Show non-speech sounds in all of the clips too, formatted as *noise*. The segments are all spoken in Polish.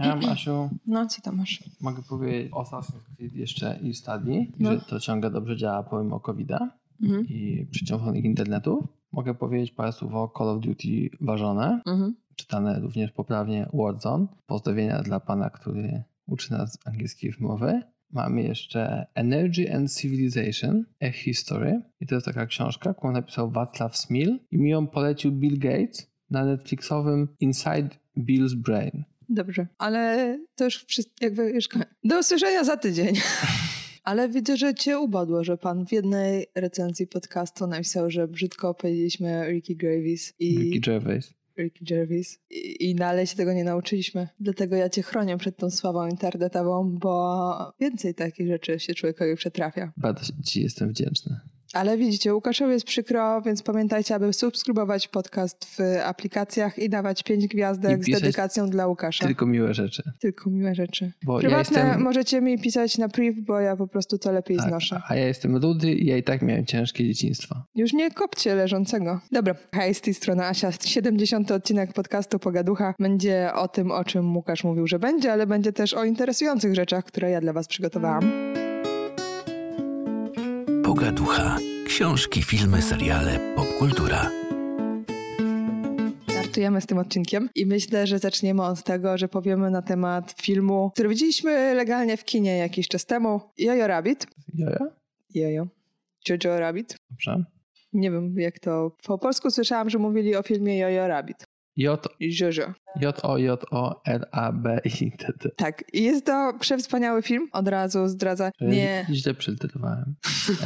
Ja, Asiu, No, co tam masz? mogę powiedzieć o Assassin's Creed jeszcze i Study, No. że to ciągle dobrze działa pomimo covid Mhm. i przyciągniętych internetów. Mogę powiedzieć parę słów o Call of Duty ważone, Mhm. czytane również poprawnie Warzone. Pozdrowienia dla pana, który uczy nas angielskiej wymowy. Mamy jeszcze Energy and Civilization, A History. I to jest taka książka, którą napisał Václav Smil i mi ją polecił Bill Gates na Netflixowym Inside Bill's Brain. Dobrze, ale to już wszystko, jakby już. Do usłyszenia za tydzień. *laughs* Ale widzę, że cię ubadło, że pan w jednej recenzji podcastu napisał, że brzydko powiedzieliśmy Ricky Gervais i Ricky Gervais. Ricky Gervais i, i dalej się tego nie nauczyliśmy. Dlatego ja cię chronię przed tą sławą internetową, bo więcej takich rzeczy się człowiekowi przetrafia. Bardzo ci jestem wdzięczny. Ale widzicie, Łukaszowi jest przykro, więc pamiętajcie, aby subskrybować podcast w aplikacjach i dawać pięć gwiazdek z dedykacją dla Łukasza. Tylko miłe rzeczy. Tylko miłe rzeczy. Bo ja Prywatne jestem, możecie mi pisać na priv, bo ja po prostu to lepiej tak, znoszę. a ja jestem rudy i ja i tak miałem ciężkie dzieciństwo. Już nie kopcie leżącego. Dobra, hej, z tej strony Asia. 70. odcinek podcastu Pogaducha będzie o tym, o czym Łukasz mówił, że będzie, ale będzie też o interesujących rzeczach, które ja dla was przygotowałam. Pogaducha. Książki, filmy, seriale, popkultura. Startujemy z tym odcinkiem i myślę, że zaczniemy od tego, że powiemy na temat filmu, który widzieliśmy legalnie w kinie jakiś czas temu. Jojo Rabbit. Jojo? Jojo. Jojo Rabbit. Dobrze. Nie wiem, jak to po polsku słyszałam, że mówili o filmie Jojo Rabbit. J, I Jojo. J, O, J, O, R, A, B, I, T, T. Tak, i jest to przewspaniały film. Od razu zdradza. Nie. Źle przyliterowałem.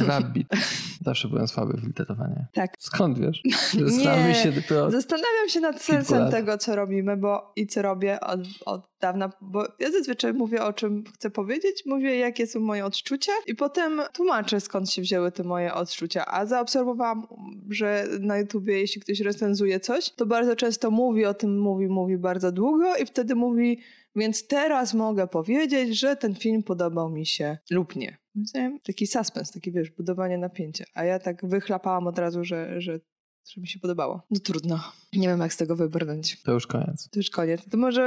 Rabbit. *laughs* Zawsze byłem słaby w literowaniu. Tak. Skąd wiesz? *laughs* Nie. się dopiero... Zastanawiam się nad sensem tego, co robimy, bo i co robię od, od dawna, bo ja zazwyczaj mówię o czym chcę powiedzieć, mówię jakie są moje odczucia i potem tłumaczę skąd się wzięły te moje odczucia, a zaobserwowałam, że na YouTubie jeśli ktoś recenzuje coś, to bardzo często mówi o tym, mówi, mówi bardzo długo i wtedy mówi, więc teraz mogę powiedzieć, że ten film podobał mi się lub nie. Taki suspens, taki wiesz, budowanie napięcia, a ja tak wychlapałam od razu, że, że że mi się podobało. No trudno. Nie wiem, jak z tego wybrnąć. To już koniec. To już koniec. To może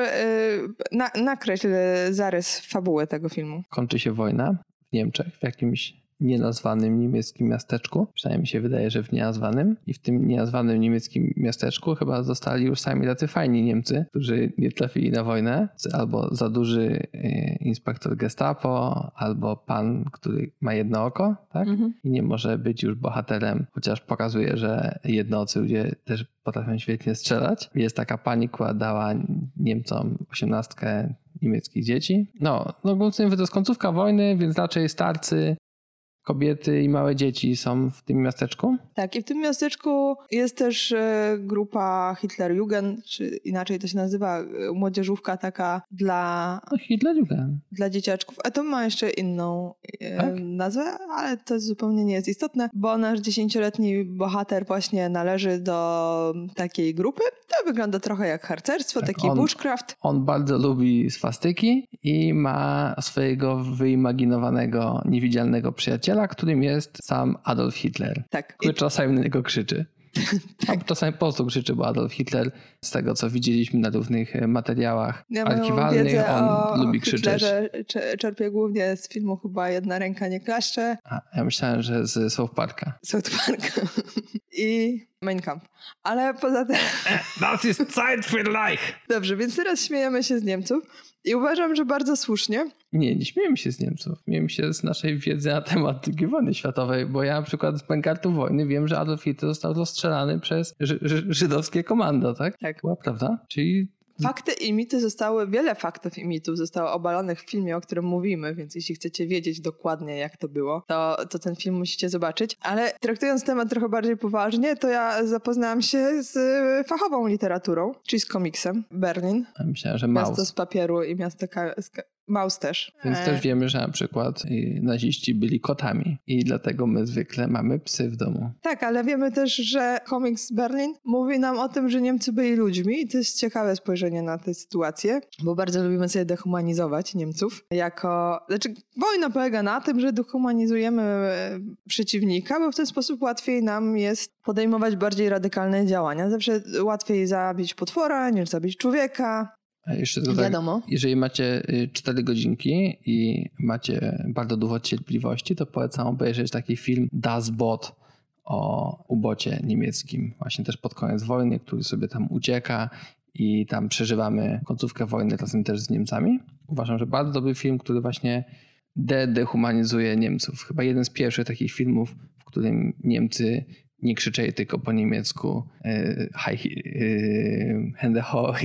yy, na, nakreśl zarys fabuły tego filmu. Kończy się wojna w Niemczech, w jakimś nienazwanym niemieckim miasteczku. Przynajmniej mi się wydaje, że w nienazwanym. I w tym nienazwanym niemieckim miasteczku chyba zostali już sami tacy fajni Niemcy, którzy nie trafili na wojnę. Albo za duży e, inspektor gestapo, albo pan, który ma jedno oko, tak? Mhm. I nie może być już bohaterem, chociaż pokazuje, że jednoocy ludzie też potrafią świetnie strzelać. Jest taka pani, która dała Niemcom osiemnastkę niemieckich dzieci. No, no mówiąc, to jest końcówka wojny, więc raczej starcy, kobiety i małe dzieci są w tym miasteczku. Tak, i w tym miasteczku jest też e, grupa Hitlerjugend, czy inaczej to się nazywa, e, młodzieżówka taka dla, No Hitlerjugend. dla dzieciaczków. A to ma jeszcze inną e, Tak? nazwę, ale to zupełnie nie jest istotne, bo nasz dziesięcioletni bohater właśnie należy do takiej grupy. To wygląda trochę jak harcerstwo, Tak, taki on- bushcraft. On bardzo lubi swastyki i ma swojego wyimaginowanego, niewidzialnego przyjaciela, którym jest sam Adolf Hitler, Tak. który czasami na niego krzyczy. *laughs* Tak. A czasami po prostu krzyczy, bo Adolf Hitler, z tego co widzieliśmy na różnych e, materiałach Ja archiwalnych, on o lubi krzyczeć. Hitlerze cze- czerpię głównie z filmu chyba Jedna ręka nie klaszcze, A, ja myślałem, że z South Parka. South Park *laughs* i Mein Kampf. Ale poza tym... Das ist Zeit für Reich! *laughs* Dobrze, więc teraz śmiejemy się z Niemców i uważam, że bardzo słusznie. Nie, nie śmiejemy się z Niemców. Śmiejemy się z naszej wiedzy na temat II wojny światowej, bo ja na przykład z pękartu wojny wiem, że Adolf Hitler został rozstrzelany przez ży- ży- żydowskie komando, tak? Tak. Była prawda? Czyli Fakty i mity zostały, wiele faktów i mitów zostało obalonych w filmie, o którym mówimy, więc jeśli chcecie wiedzieć dokładnie, jak to było, to, to ten film musicie zobaczyć. Ale traktując temat trochę bardziej poważnie, to ja zapoznałam się z y, fachową literaturą, czyli z komiksem Berlin. myślałem, że Miasto z papieru i miasto ka- z ka- Maus też. Więc E, też wiemy, że na przykład y, naziści byli kotami i dlatego my zwykle mamy psy w domu. Tak, ale wiemy też, że komiks Berlin mówi nam o tym, że Niemcy byli ludźmi i to jest ciekawe spojrzenie na tę sytuację, bo bardzo lubimy sobie dehumanizować Niemców jako... Znaczy, wojna polega na tym, że dehumanizujemy e, przeciwnika, bo w ten sposób łatwiej nam jest podejmować bardziej radykalne działania. Zawsze łatwiej zabić potwora niż zabić człowieka. Jeszcze tak, Wiadomo. jeżeli macie 4 godzinki i macie bardzo dużo cierpliwości, to polecam obejrzeć taki film Das Boot o ubocie niemieckim, właśnie też pod koniec wojny, który sobie tam ucieka i tam przeżywamy końcówkę wojny razem też z Niemcami. Uważam, że bardzo dobry film, który właśnie de dehumanizuje Niemców. Chyba jeden z pierwszych takich filmów, w którym Niemcy nie krzyczeli tylko po niemiecku Hände hoch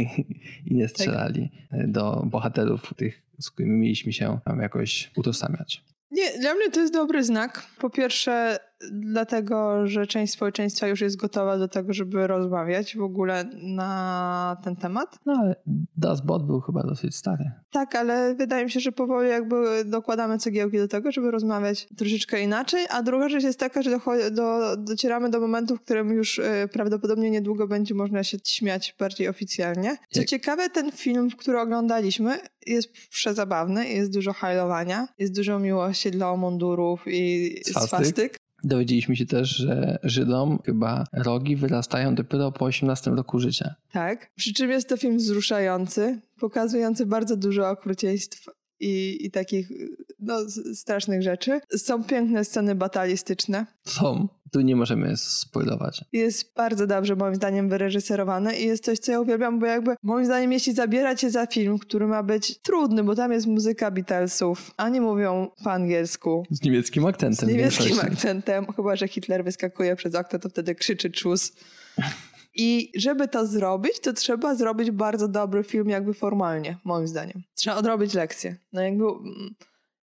i nie strzelali tak. do bohaterów tych, z którymi mieliśmy się tam jakoś utożsamiać. Nie, dla mnie to jest dobry znak. Po pierwsze, dlatego, że część społeczeństwa już jest gotowa do tego, żeby rozmawiać w ogóle na ten temat. No ale Das Bot był chyba dosyć stary. Tak, ale wydaje mi się, że powoli jakby dokładamy cegiełki do tego, żeby rozmawiać troszeczkę inaczej, a druga rzecz jest taka, że do, do, docieramy do momentu, w którym już y, prawdopodobnie niedługo będzie można się śmiać bardziej oficjalnie. Co Jak... ciekawe, ten film, który oglądaliśmy jest przezabawny, jest dużo hajlowania, jest dużo miłości dla mundurów i swastyk. swastyk. Dowiedzieliśmy się też, że Żydom chyba rogi wyrastają dopiero po 18 roku życia. Tak. Przy czym jest to film wzruszający, pokazujący bardzo dużo okrucieństw i, i takich no, strasznych rzeczy. Są piękne sceny batalistyczne. Są. Tu nie możemy spoilować. Jest bardzo dobrze moim zdaniem wyreżyserowane i jest coś, co ja uwielbiam, bo jakby moim zdaniem jeśli zabiera cię za film, który ma być trudny, bo tam jest muzyka Beatlesów, a nie mówią po angielsku. Z niemieckim akcentem. Z niemieckim akcentem. Chyba, że Hitler wyskakuje przez okno, to wtedy krzyczy czus. I żeby to zrobić, to trzeba zrobić bardzo dobry film jakby formalnie, moim zdaniem. Trzeba odrobić lekcję. No jakby...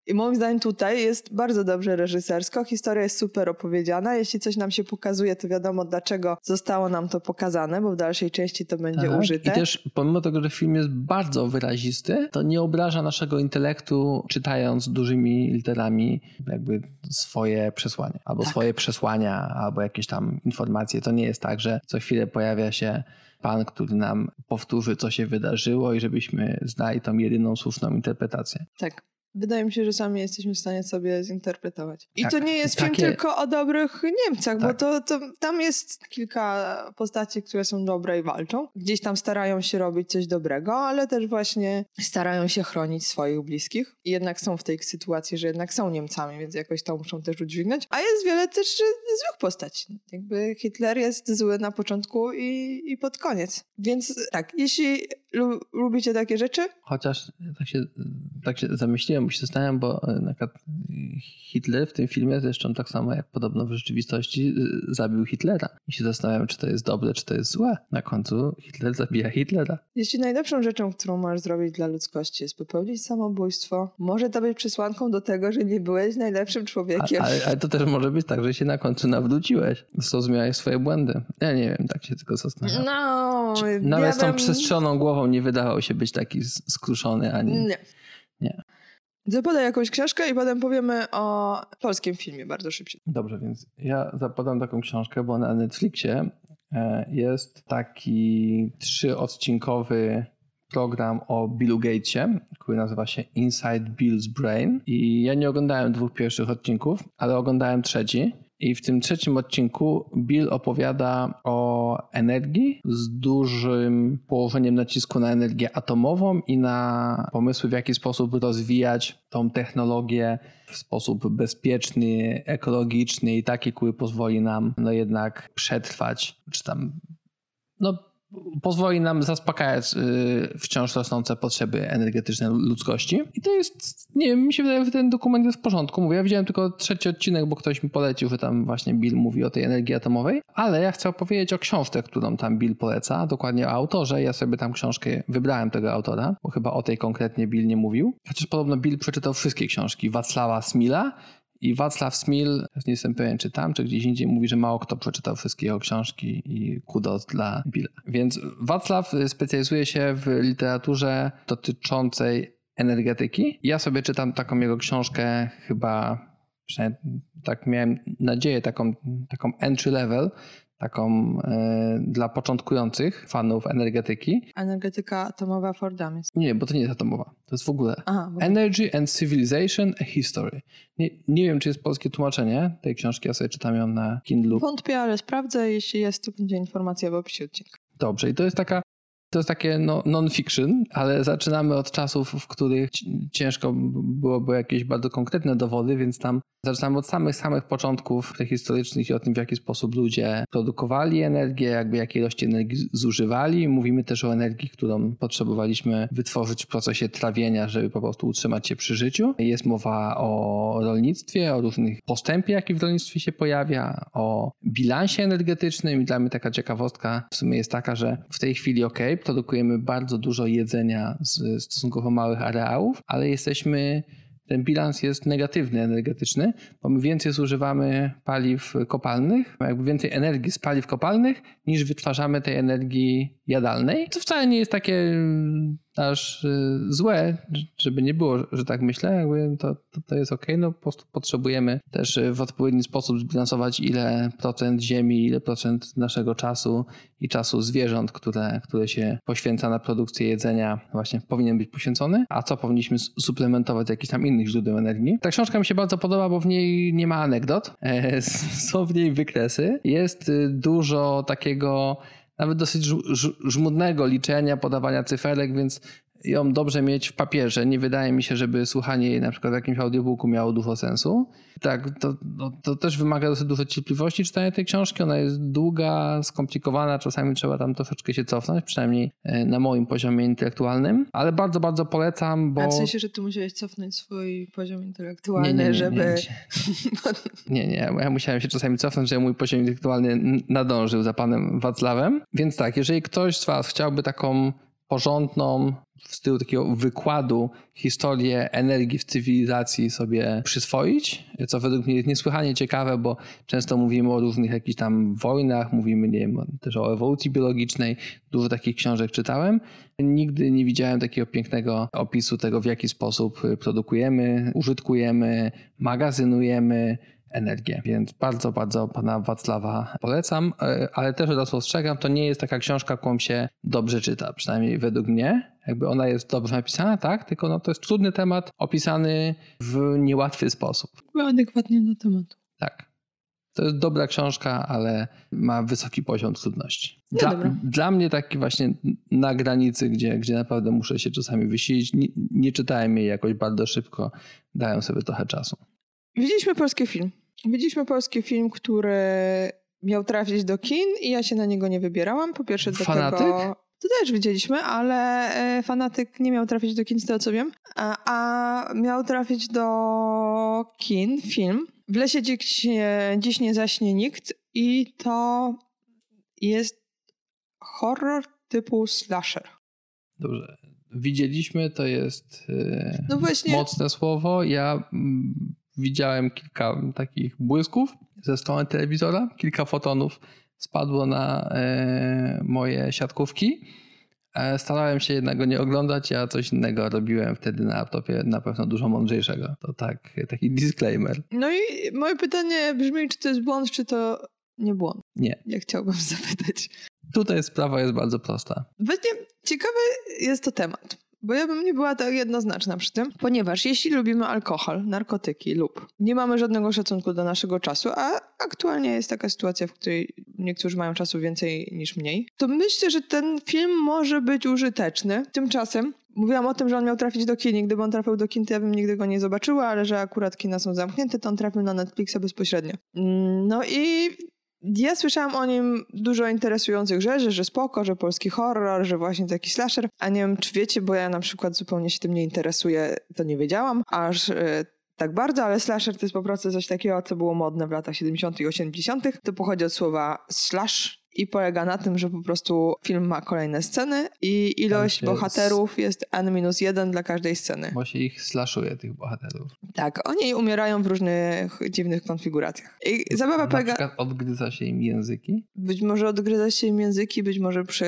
I moim zdaniem tutaj jest bardzo dobrze reżysersko. Historia jest super opowiedziana. Jeśli coś nam się pokazuje, to wiadomo dlaczego zostało nam to pokazane, bo w dalszej części to będzie tak. użyte. I też pomimo tego, że film jest bardzo wyrazisty, to nie obraża naszego intelektu czytając dużymi literami jakby swoje przesłanie. Albo tak. swoje przesłania, albo jakieś tam informacje. To nie jest tak, że co chwilę pojawia się pan, który nam powtórzy, co się wydarzyło i żebyśmy znali tą jedyną słuszną interpretację. Tak. Wydaje mi się, że sami jesteśmy w stanie sobie zinterpretować. I tak, to nie jest takie... film tylko o dobrych Niemcach, tak. bo to, to, tam jest kilka postaci, które są dobre i walczą. Gdzieś tam starają się robić coś dobrego, ale też właśnie starają się chronić swoich bliskich. I jednak są w tej sytuacji, że jednak są Niemcami, więc jakoś to muszą też udźwignąć. A jest wiele też złych postaci. Jakby Hitler jest zły na początku i, i pod koniec. Więc tak, jeśli lubicie takie rzeczy? Chociaż tak się, tak się zamyśliłem, bo się zastanawiam, bo e, na przykład Hitler w tym filmie, zresztą tak samo jak podobno w rzeczywistości, e, zabił Hitlera. I się zastanawiam, czy to jest dobre, czy to jest złe. Na końcu Hitler zabija Hitlera. Jeśli najlepszą rzeczą, którą możesz zrobić dla ludzkości jest popełnić samobójstwo, może to być przesłanką do tego, że nie byłeś najlepszym człowiekiem. Ale, ale, to też może być tak, że się na końcu nawróciłeś, zrozumiałeś swoje błędy. Ja nie wiem, tak się tylko zastanawiam. No, nawet ja z tą bym... przestrzoną głową nie wydawał się być taki skruszony ani. Nie. Zapodaj jakąś książkę i potem powiemy o polskim filmie bardzo szybciej. Dobrze, więc ja zapadam taką książkę, bo na Netflixie e, jest taki trzyodcinkowy program o Billu Gatesie, który nazywa się Inside Bill's Brain. I ja nie oglądałem dwóch pierwszych odcinków, ale oglądałem trzeci. I w tym trzecim odcinku Bill opowiada o energii z dużym położeniem nacisku na energię atomową i na pomysły, w jaki sposób rozwijać tą technologię w sposób bezpieczny, ekologiczny i taki, który pozwoli nam no jednak przetrwać, czy tam no pozwoli nam zaspokajać y, wciąż rosnące potrzeby energetyczne ludzkości. I to jest, nie wiem, mi się wydaje, że ten dokument jest w porządku. Mówię, ja widziałem tylko trzeci odcinek, bo ktoś mi polecił, że tam właśnie Bill mówi o tej energii atomowej, ale ja chcę opowiedzieć o książce, którą tam Bill poleca, dokładnie o autorze. Ja sobie tam książkę wybrałem tego autora, bo chyba o tej konkretnie Bill nie mówił. Chociaż podobno Bill przeczytał wszystkie książki Wacława Smila i Wacław Smil, nie jestem pewien czy tam, czy gdzieś indziej, mówi, że mało kto przeczytał wszystkie jego książki i kudos dla Billa. Więc Wacław specjalizuje się w literaturze dotyczącej energetyki. Ja sobie czytam taką jego książkę chyba, przynajmniej tak miałem nadzieję, taką, taką entry level, taką e, dla początkujących fanów energetyki. Energetyka atomowa for Dummies. Nie, bo to nie jest atomowa. To jest w ogóle Aha, w Energy and Civilization a History. Nie, nie wiem, czy jest polskie tłumaczenie tej książki. Ja sobie czytam ją na Kindle. Wątpię, ale sprawdzę. Jeśli jest, to będzie informacja w opisie odcinka. Dobrze. I to jest taka To jest takie no, non-fiction, ale zaczynamy od czasów, w których ciężko byłoby jakieś bardzo konkretne dowody, więc tam zaczynamy od samych, samych początków prehistorycznych i o tym, w jaki sposób ludzie produkowali energię, jakby jakiej ilości energii zużywali. Mówimy też o energii, którą potrzebowaliśmy wytworzyć w procesie trawienia, żeby po prostu utrzymać się przy życiu. Jest mowa o rolnictwie, o różnych postępie, jaki w rolnictwie się pojawia, o bilansie energetycznym i dla mnie taka ciekawostka w sumie jest taka, że w tej chwili ok, produkujemy bardzo dużo jedzenia z stosunkowo małych areałów, ale jesteśmy ten bilans jest negatywny energetyczny, bo my więcej zużywamy paliw kopalnych, jakby więcej energii z paliw kopalnych niż wytwarzamy tej energii jadalnej, co wcale nie jest takie aż y, złe, żeby nie było, że tak myślę, jakby to, to, to jest ok, no po prostu potrzebujemy też y, w odpowiedni sposób zbilansować ile procent ziemi, ile procent naszego czasu i czasu zwierząt, które, które się poświęca na produkcję jedzenia właśnie powinien być poświęcony, a co powinniśmy suplementować z jakichś tam innych źródeł energii. Ta książka mi się bardzo podoba, bo w niej nie ma anegdot, *laughs* e, są w niej wykresy, jest y, dużo takiego nawet dosyć żmudnego liczenia, podawania cyferek, więc ją dobrze mieć w papierze. Nie wydaje mi się, żeby słuchanie jej na przykład w jakimś audiobooku miało dużo sensu. Tak, to, to, to, też wymaga dosyć dużo cierpliwości czytania tej książki. Ona jest długa, skomplikowana, czasami trzeba tam troszeczkę się cofnąć, przynajmniej e, na moim poziomie intelektualnym, ale bardzo, bardzo polecam, bo... A w sensie, że ty musiałeś cofnąć swój poziom intelektualny, nie, nie, nie, żeby... Nie, nie, *laughs* ja musiałem się czasami cofnąć, żeby mój poziom intelektualny nadążył za panem Wacławem. Więc tak, jeżeli ktoś z was chciałby taką porządną, w stylu takiego wykładu historię energii w cywilizacji sobie przyswoić, co według mnie jest niesłychanie ciekawe, bo często mówimy o różnych jakichś tam wojnach, mówimy nie wiem, też o ewolucji biologicznej, dużo takich książek czytałem. Nigdy nie widziałem takiego pięknego opisu tego, w jaki sposób produkujemy, użytkujemy, magazynujemy, energię. Więc bardzo, bardzo pana Wacława polecam, e, ale też od razu ostrzegam, to nie jest taka książka, którą się dobrze czyta, przynajmniej według mnie. Jakby ona jest dobrze napisana, tak, tylko no to jest trudny temat opisany w niełatwy sposób. Adekwatnie do tematu. Tak. To jest dobra książka, ale ma wysoki poziom trudności. Dla, dla, mnie taki właśnie na granicy, gdzie, gdzie naprawdę muszę się czasami wysilić. Nie, nie czytałem jej jakoś bardzo szybko, dają sobie trochę czasu. Widzieliśmy polski film. Widzieliśmy polski film, który miał trafić do kin i ja się na niego nie wybierałam. Po pierwsze Fanatyk? To też widzieliśmy, ale e, fanatyk nie miał trafić do kin, z tego co wiem, a, a miał trafić do kin film. W lesie dziś, dziś nie zaśnie nikt i to jest horror typu slasher. Dobrze. Widzieliśmy, to jest no właśnie, mocne słowo. Ja mm, widziałem kilka takich błysków ze strony telewizora, kilka fotonów spadło na e, moje siatkówki. E, starałem się jednego nie oglądać, ja coś innego robiłem wtedy na laptopie, na pewno dużo mądrzejszego. To tak, taki disclaimer. No i moje pytanie brzmi, czy to jest błąd, czy to nie błąd? Nie. Ja chciałbym *laughs* zapytać. Tutaj sprawa jest bardzo prosta. Właśnie ciekawy jest to temat. Bo ja bym nie była tak jednoznaczna przy tym, ponieważ jeśli lubimy alkohol, narkotyki lub nie mamy żadnego szacunku do naszego czasu, a aktualnie jest taka sytuacja, w której niektórzy mają czasu więcej niż mniej, to myślę, że ten film może być użyteczny. Tymczasem Mówiłam o tym, że on miał trafić do kin. Gdyby on trafił do kin, to ja bym nigdy go nie zobaczyła, ale że akurat kina są zamknięte, to on trafił na Netflixa bezpośrednio. Mm, no i ja słyszałam o nim dużo interesujących rzeczy, że spoko, że polski horror, że właśnie taki slasher, a nie wiem czy wiecie, bo ja na przykład zupełnie się tym nie interesuję, to nie wiedziałam, aż e, tak bardzo, ale slasher to jest po prostu coś takiego, co było modne w latach 70. i 80. To pochodzi od słowa slash, i polega na tym, że po prostu film ma kolejne sceny i ilość bohaterów jest n-1 dla każdej sceny. Bo się ich slashuje, tych bohaterów. Tak, oni umierają w różnych dziwnych konfiguracjach. I zabawa na polega... przykład odgryza się im języki? Być może odgryza się im języki, być może przy...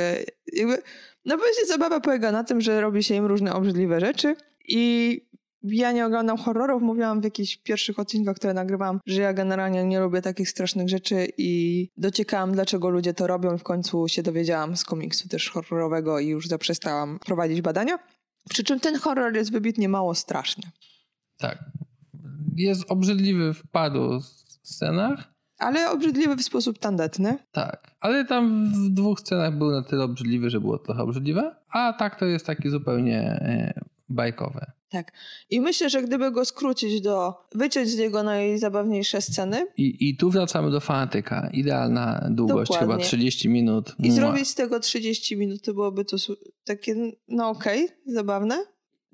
Jakby... No właśnie zabawa polega na tym, że robi się im różne obrzydliwe rzeczy i ja nie oglądam horrorów, mówiłam w jakichś pierwszych odcinkach, które nagrywałam, że ja generalnie nie lubię takich strasznych rzeczy i dociekałam, dlaczego ludzie to robią. W końcu się dowiedziałam z komiksu też horrorowego i już zaprzestałam prowadzić badania. Przy czym ten horror jest wybitnie mało straszny. Tak. Jest obrzydliwy w paru scenach. ale obrzydliwy w sposób tandetny. Tak, ale tam w dwóch scenach był na tyle obrzydliwy, że było trochę obrzydliwe, a tak to jest taki zupełnie e, bajkowy. Tak. I myślę, że gdyby go skrócić do, wyciąć z niego najzabawniejsze sceny I, I tu wracamy do fanatyka. Idealna długość, Dokładnie. chyba 30 minut. i Mua. zrobić z tego 30 minut, to byłoby to takie, no okej, zabawne.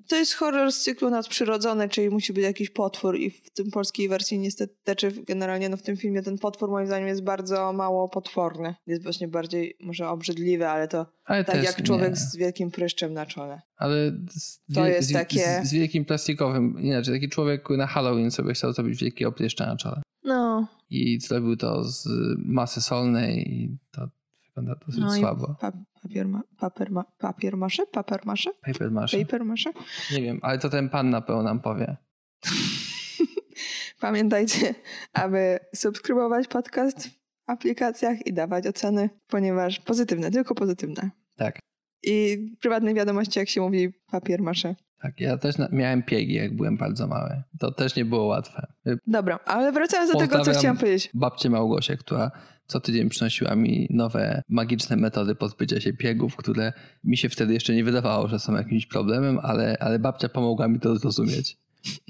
To jest horror z cyklu nadprzyrodzony, czyli musi być jakiś potwór i w tym polskiej wersji niestety, czy generalnie no w tym filmie ten potwór moim zdaniem jest bardzo mało potworny. Jest właśnie bardziej może obrzydliwy, ale to Ale tak też jak człowiek nie. z wielkim pryszczem na czole. Ale z, To wie- jest z, takie- z, z wielkim plastikowym, inaczej, taki człowiek na Halloween sobie chciał zrobić wielkiego pryszcza na czole. No, I zrobił to z masy solnej i to wygląda dosyć no i słabo. pa- papier, ma- papier, ma- papier masze? Papier masze? Paper masze. Paper masze? Nie wiem, ale to ten pan na pewno nam powie. *laughs* Pamiętajcie, aby subskrybować podcast w aplikacjach i dawać oceny, ponieważ pozytywne, tylko pozytywne. Tak. I prywatnej wiadomości, jak się mówi, papier masze. Tak, ja też miałem piegi, jak byłem bardzo mały. To też nie było łatwe. Dobra, ale wracając do tego, co chciałam powiedzieć. Babcię Małgosię, która co tydzień przynosiła mi nowe magiczne metody pozbycia się piegów, które mi się wtedy jeszcze nie wydawało, że są jakimś problemem, ale, ale babcia pomogła mi to zrozumieć.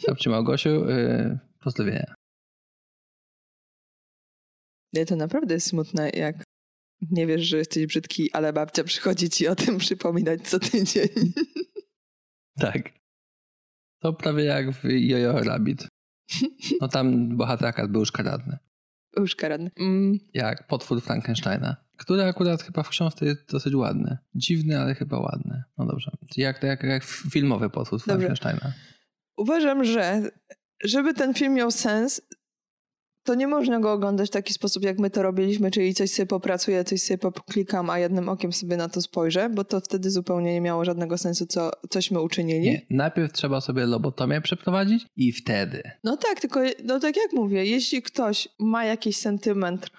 Babciu Małgosiu, yy, pozdrowienia. Nie, to naprawdę jest smutne, jak nie wiesz, że jesteś brzydki, ale babcia przychodzi ci o tym przypominać co tydzień. *laughs* Tak. To prawie jak w Jojo Rabbit. No tam bohaterka był szkaradny. Już karadny. Mm, Jak potwór Frankensteina. Który akurat chyba w książce jest dosyć ładny. Dziwny, ale chyba ładny. No dobrze. Jak, jak, jak filmowy potwór. Frankensteina. Uważam, że żeby ten film miał sens, to nie można go oglądać w taki sposób, jak my to robiliśmy, czyli coś sobie popracuję, coś sobie poklikam, a jednym okiem sobie na to spojrzę, bo to wtedy zupełnie nie miało żadnego sensu, co, cośmy uczynili. Nie, najpierw trzeba sobie lobotomię przeprowadzić i wtedy. No tak, tylko no tak jak mówię, jeśli ktoś ma jakiś sentyment,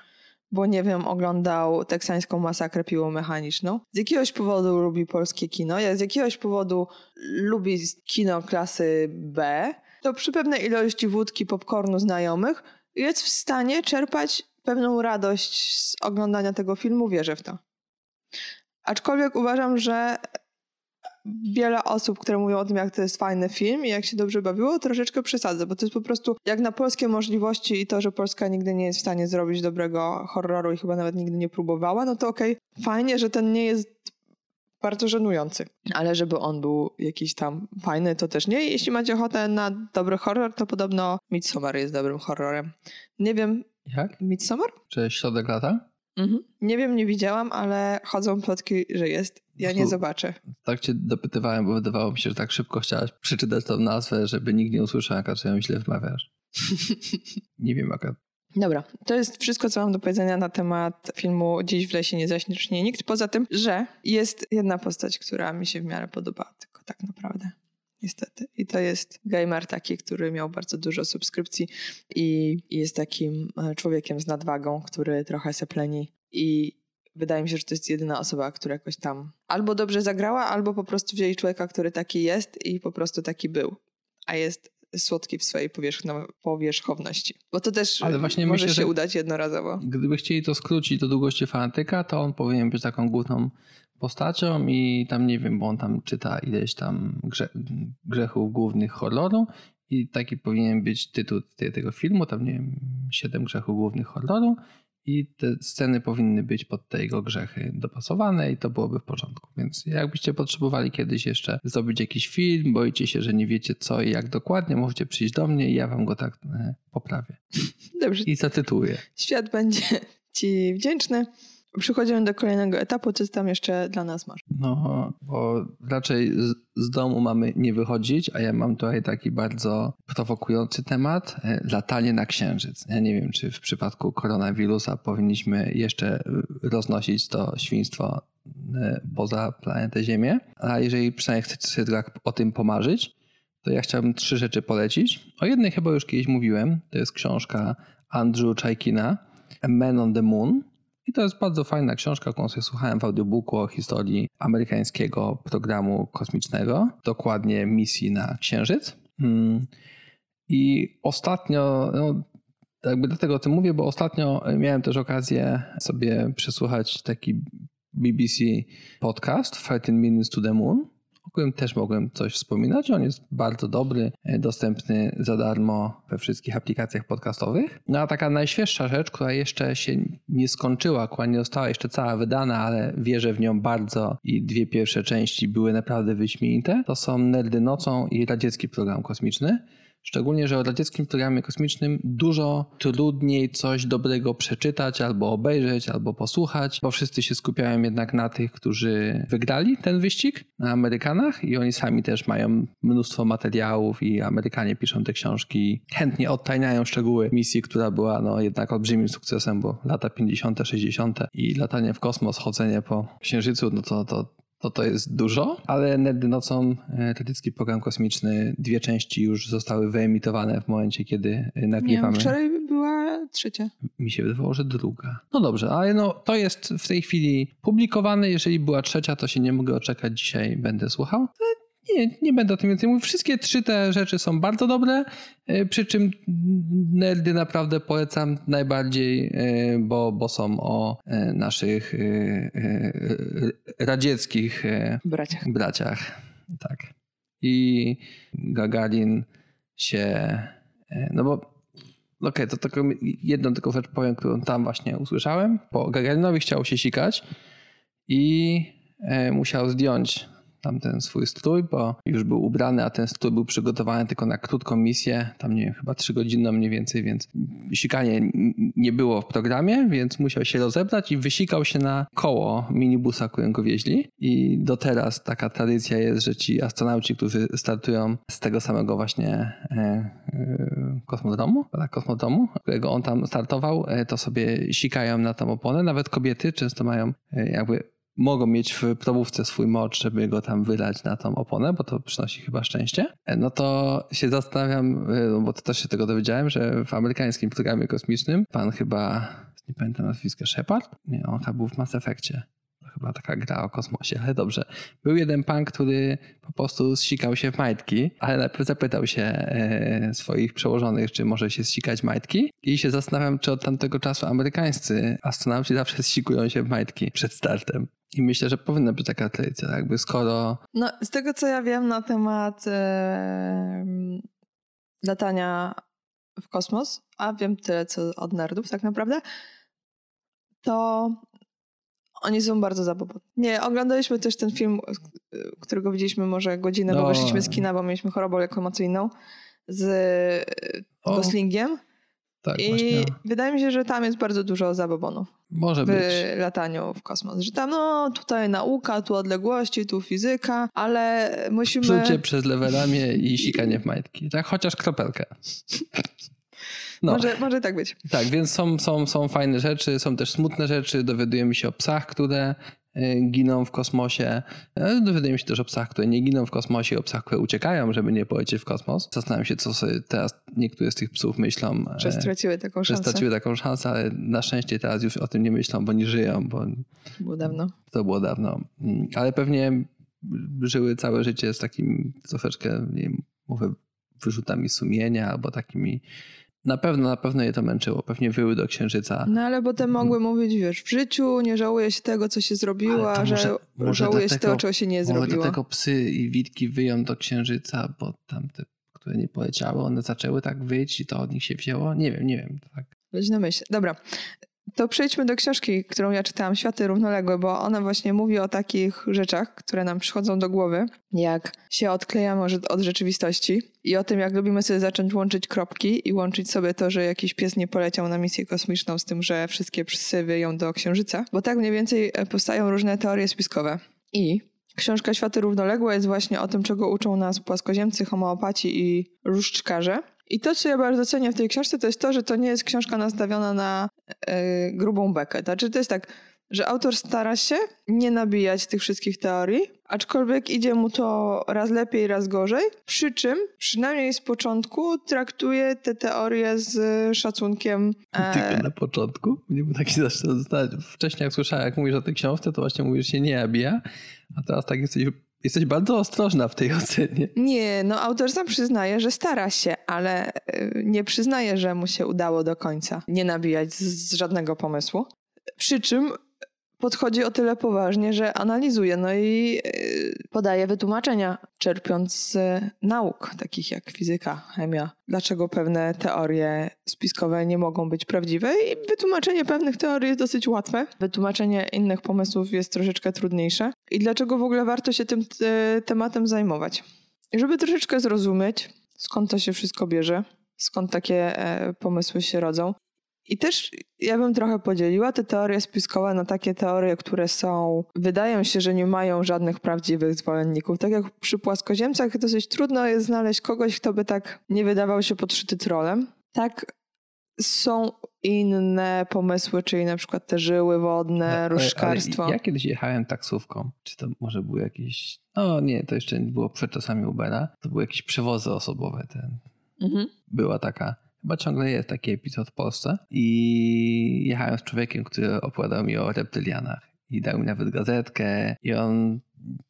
bo nie wiem, oglądał teksańską masakrę piłomechaniczną, z jakiegoś powodu lubi polskie kino, ja z jakiegoś powodu lubi kino klasy B, to przy pewnej ilości wódki, popcornu znajomych jest w stanie czerpać pewną radość z oglądania tego filmu, wierzę w to. Aczkolwiek uważam, że wiele osób, które mówią o tym, jak to jest fajny film i jak się dobrze bawiło, troszeczkę przesadza, bo to jest po prostu jak na polskie możliwości i to, że Polska nigdy nie jest w stanie zrobić dobrego horroru i chyba nawet nigdy nie próbowała, no to okej, fajnie, że ten nie jest bardzo żenujący. Ale żeby on był jakiś tam fajny, to też nie. Jeśli macie ochotę na dobry horror, to podobno Midsommar jest dobrym horrorem. Nie wiem, Jak? Midsommar? Czy środek lata? Mhm. Nie wiem, nie widziałam, ale chodzą plotki, że jest. Ja nie zobaczę. Tak cię dopytywałem, bo wydawało mi się, że tak szybko chciałaś przeczytać tą nazwę, żeby nikt nie usłyszał, jaka czy ją źle wmawiasz. *laughs* Nie wiem, jaka. Dobra, to jest wszystko, co mam do powiedzenia na temat filmu Dziś w lesie nie zaśnie nikt. Poza tym, że jest jedna postać, która mi się w miarę podoba, tylko tak naprawdę. Niestety. I to jest gamer taki, który miał bardzo dużo subskrypcji i i jest takim e, człowiekiem z nadwagą, który trochę se pleni i wydaje mi się, że to jest jedyna osoba, która jakoś tam albo dobrze zagrała, albo po prostu wzięli człowieka, który taki jest i po prostu taki był. A jest słodki w swojej powierzchno- powierzchowności. Bo to też Ale właśnie może myślę, się udać jednorazowo. Gdyby chcieli to skrócić do długości fanatyka, to on powinien być taką główną postacią i tam nie wiem, bo on tam czyta ileś tam grze grzechów głównych horroru i taki powinien być tytuł te- tego filmu, tam nie wiem, siedem grzechów głównych horroru i te sceny powinny być pod te jego grzechy dopasowane i to byłoby w porządku. Więc jakbyście potrzebowali kiedyś jeszcze zrobić jakiś film, boicie się, że nie wiecie co i jak dokładnie, możecie przyjść do mnie i ja wam go tak e, poprawię. Dobrze, I zatytułuję. świat będzie ci wdzięczny. Przechodzimy do kolejnego etapu. Co tam jeszcze dla nas masz? No, bo raczej z, z domu mamy nie wychodzić, a ja mam tutaj taki bardzo prowokujący temat. e, Latanie na księżyc. Ja nie wiem, czy w przypadku koronawirusa powinniśmy jeszcze e, roznosić to świństwo e, poza planetę Ziemię, a jeżeli przynajmniej chcecie sobie tak o tym pomarzyć, to ja chciałbym trzy rzeczy polecić. O jednej chyba już kiedyś mówiłem. To jest książka Andrew Czajkina, A Man on the Moon. I to jest bardzo fajna książka, którą sobie słuchałem w audiobooku o historii amerykańskiego programu kosmicznego, dokładnie misji na Księżyc. Mm. I ostatnio no, jakby dlatego o tym mówię, bo ostatnio miałem też okazję sobie przesłuchać taki BBC podcast 13 Minutes to the Moon o którym też mogłem coś wspominać. On jest bardzo dobry, e, dostępny za darmo we wszystkich aplikacjach podcastowych. No a taka najświeższa rzecz, która jeszcze się nie skończyła, która nie została jeszcze cała wydana, ale wierzę w nią bardzo i dwie pierwsze części były naprawdę wyśmienite, to są Nerdy Nocą i Radziecki Program Kosmiczny. Szczególnie, że o radzieckim programie kosmicznym dużo trudniej coś dobrego przeczytać, albo obejrzeć, albo posłuchać, bo wszyscy się skupiają jednak na tych, którzy wygrali ten wyścig, na Amerykanach i oni sami też mają mnóstwo materiałów i Amerykanie piszą te książki, chętnie odtajniają szczegóły misji, która była no, jednak olbrzymim sukcesem, bo lata 50., 60. i latanie w kosmos, chodzenie po Księżycu, no to, to to to jest dużo, ale Nerdy Nocą, e, radziecki program kosmiczny, dwie części już zostały wyemitowane w momencie, kiedy e, nagrywamy. Nie, wczoraj była trzecia. Mi się wydawało, że druga. No dobrze, ale no, to jest w tej chwili publikowane. Jeżeli była trzecia, to się nie mogę oczekać. Dzisiaj będę słuchał. Nie, nie będę o tym więcej mówił. Wszystkie trzy te rzeczy są bardzo dobre, e, przy czym nerdy naprawdę polecam najbardziej, e, bo, bo są o e, naszych radzieckich braciach. braciach. Tak. I Gagarin się, no bo okej, okay, to tylko jedną tylko rzecz powiem, którą tam właśnie usłyszałem, bo Gagarinowi chciał się sikać i musiał zdjąć tamten swój strój, bo już był ubrany, a ten strój był przygotowany tylko na krótką misję, tam nie wiem, chyba trzygodzinną mniej więcej, więc sikanie nie było w programie, więc musiał się rozebrać i wysikał się na koło minibusa, którym go wieźli. I do teraz taka tradycja jest, że ci astronauci, którzy startują z tego samego właśnie e, e, kosmodromu, kosmodromu, którego on tam startował, e, to sobie sikają na tą oponę. Nawet kobiety często mają jakby mogą mieć w probówce swój mocz, żeby go tam wylać na tą oponę, bo to przynosi chyba szczęście, e, no to się zastanawiam, e, no bo to też się tego dowiedziałem, że w amerykańskim programie kosmicznym pan chyba, nie pamiętam nazwiska, Shepard? Nie, on chyba był w Mass Effectie chyba taka gra o kosmosie, ale dobrze. Był jeden pan, który po prostu zsikał się w majtki, ale najpierw zapytał się e, swoich przełożonych, czy może się zsikać majtki i się zastanawiam, czy od tamtego czasu amerykańscy astronauci zawsze zsikują się w majtki przed startem. I myślę, że powinna być taka tradycja, jakby skoro... No, z tego co ja wiem na temat e, latania w kosmos, a wiem tyle co od nerdów tak naprawdę, to oni są bardzo zabawni. Nie, oglądaliśmy też ten film, którego widzieliśmy może godzinę, no. bo wyszliśmy z kina, bo mieliśmy chorobę lokomocyjną z o. Goslingiem. Tak, I właśnie. wydaje mi się, że tam jest bardzo dużo zabobonów. Może w być. lataniu w kosmos. Że tam, no, tutaj nauka, tu odległości, tu fizyka, ale musimy... Plucie przez levelami i sikanie w majtki. Tak, chociaż kropelkę. *laughs* No. Może, może tak być. Tak, więc są, są, są fajne rzeczy, są też smutne rzeczy. Dowiadujemy się o psach, które e, giną w kosmosie. E, dowiadujemy się też o psach, które nie giną w kosmosie, o psach, które uciekają, żeby nie polecieć w kosmos. Zastanawiam się, co sobie teraz niektóre z tych psów myślą. Że straciły taką szansę. Że straciły taką szansę, ale na szczęście teraz już o tym nie myślą, bo nie żyją. Bo to było dawno. To było dawno. Mm, ale pewnie żyły całe życie z takim troszeczkę, nie wiem, mówię, wyrzutami sumienia albo takimi na pewno, na pewno je to męczyło. Pewnie wyły do księżyca. No ale potem mogły mówić, wiesz, w życiu nie żałuję się tego, co się zrobiło, a że może żałuję się tego, czego się nie zrobiło. Może dlatego psy i witki wyją do księżyca, bo tamte, które nie poleciały, one zaczęły tak wyć i to od nich się wzięło. Nie wiem, nie wiem. Tak. Być na myśl. Dobra. To przejdźmy do książki, którą ja czytałam, Światy Równoległe, bo ona właśnie mówi o takich rzeczach, które nam przychodzą do głowy, jak się odklejamy od rzeczywistości i o tym, jak lubimy sobie zacząć łączyć kropki i łączyć sobie to, że jakiś pies nie poleciał na misję kosmiczną z tym, że wszystkie psy wyją do Księżyca, bo tak mniej więcej e, powstają różne teorie spiskowe. I książka Światy Równoległe jest właśnie o tym, czego uczą nas płaskoziemcy, homeopaci i różdżkarze. I to, co ja bardzo cenię w tej książce, to jest to, że to nie jest książka nastawiona na e, grubą bekę. Znaczy, to jest tak, że autor stara się nie nabijać tych wszystkich teorii, aczkolwiek idzie mu to raz lepiej, raz gorzej. Przy czym, przynajmniej z początku, traktuje te teorie z szacunkiem. E... Tylko na początku? Nie był taki zastanawiać. Wcześniej, jak słyszałem, jak mówisz o tej książce, to właśnie mówisz, że się nie nabija, a teraz tak jesteś Jesteś bardzo ostrożna w tej *laughs* ocenie. Nie, no autor sam przyznaje, że stara się, ale y, nie przyznaje, że mu się udało do końca nie nabijać z, z żadnego pomysłu. Przy czym podchodzi o tyle poważnie, że analizuje, no i y, podaje wytłumaczenia, czerpiąc z nauk, takich jak fizyka, chemia, dlaczego pewne teorie spiskowe nie mogą być prawdziwe i wytłumaczenie pewnych teorii jest dosyć łatwe. Wytłumaczenie innych pomysłów jest troszeczkę trudniejsze i dlaczego w ogóle warto się tym te tematem zajmować. I żeby troszeczkę zrozumieć, skąd to się wszystko bierze, skąd takie e, pomysły się rodzą, i też ja bym trochę podzieliła te teorie spiskowe na takie teorie, które są, wydają się, że nie mają żadnych prawdziwych zwolenników. Tak jak przy płaskoziemcach dosyć trudno jest znaleźć kogoś, kto by tak nie wydawał się podszyty trolem. Tak są inne pomysły, czyli na przykład te żyły wodne, różdżkarstwo. Ja kiedyś jechałem taksówką. Czy to może były jakieś... No nie, to jeszcze nie było przed czasami Ubera. To były jakieś przewozy osobowe. Ten. Mhm. Była taka Chyba ciągle jest taki epizod w Polsce. I jechałem z człowiekiem, który opowiadał mi o reptylianach. I dał mi nawet gazetkę. I on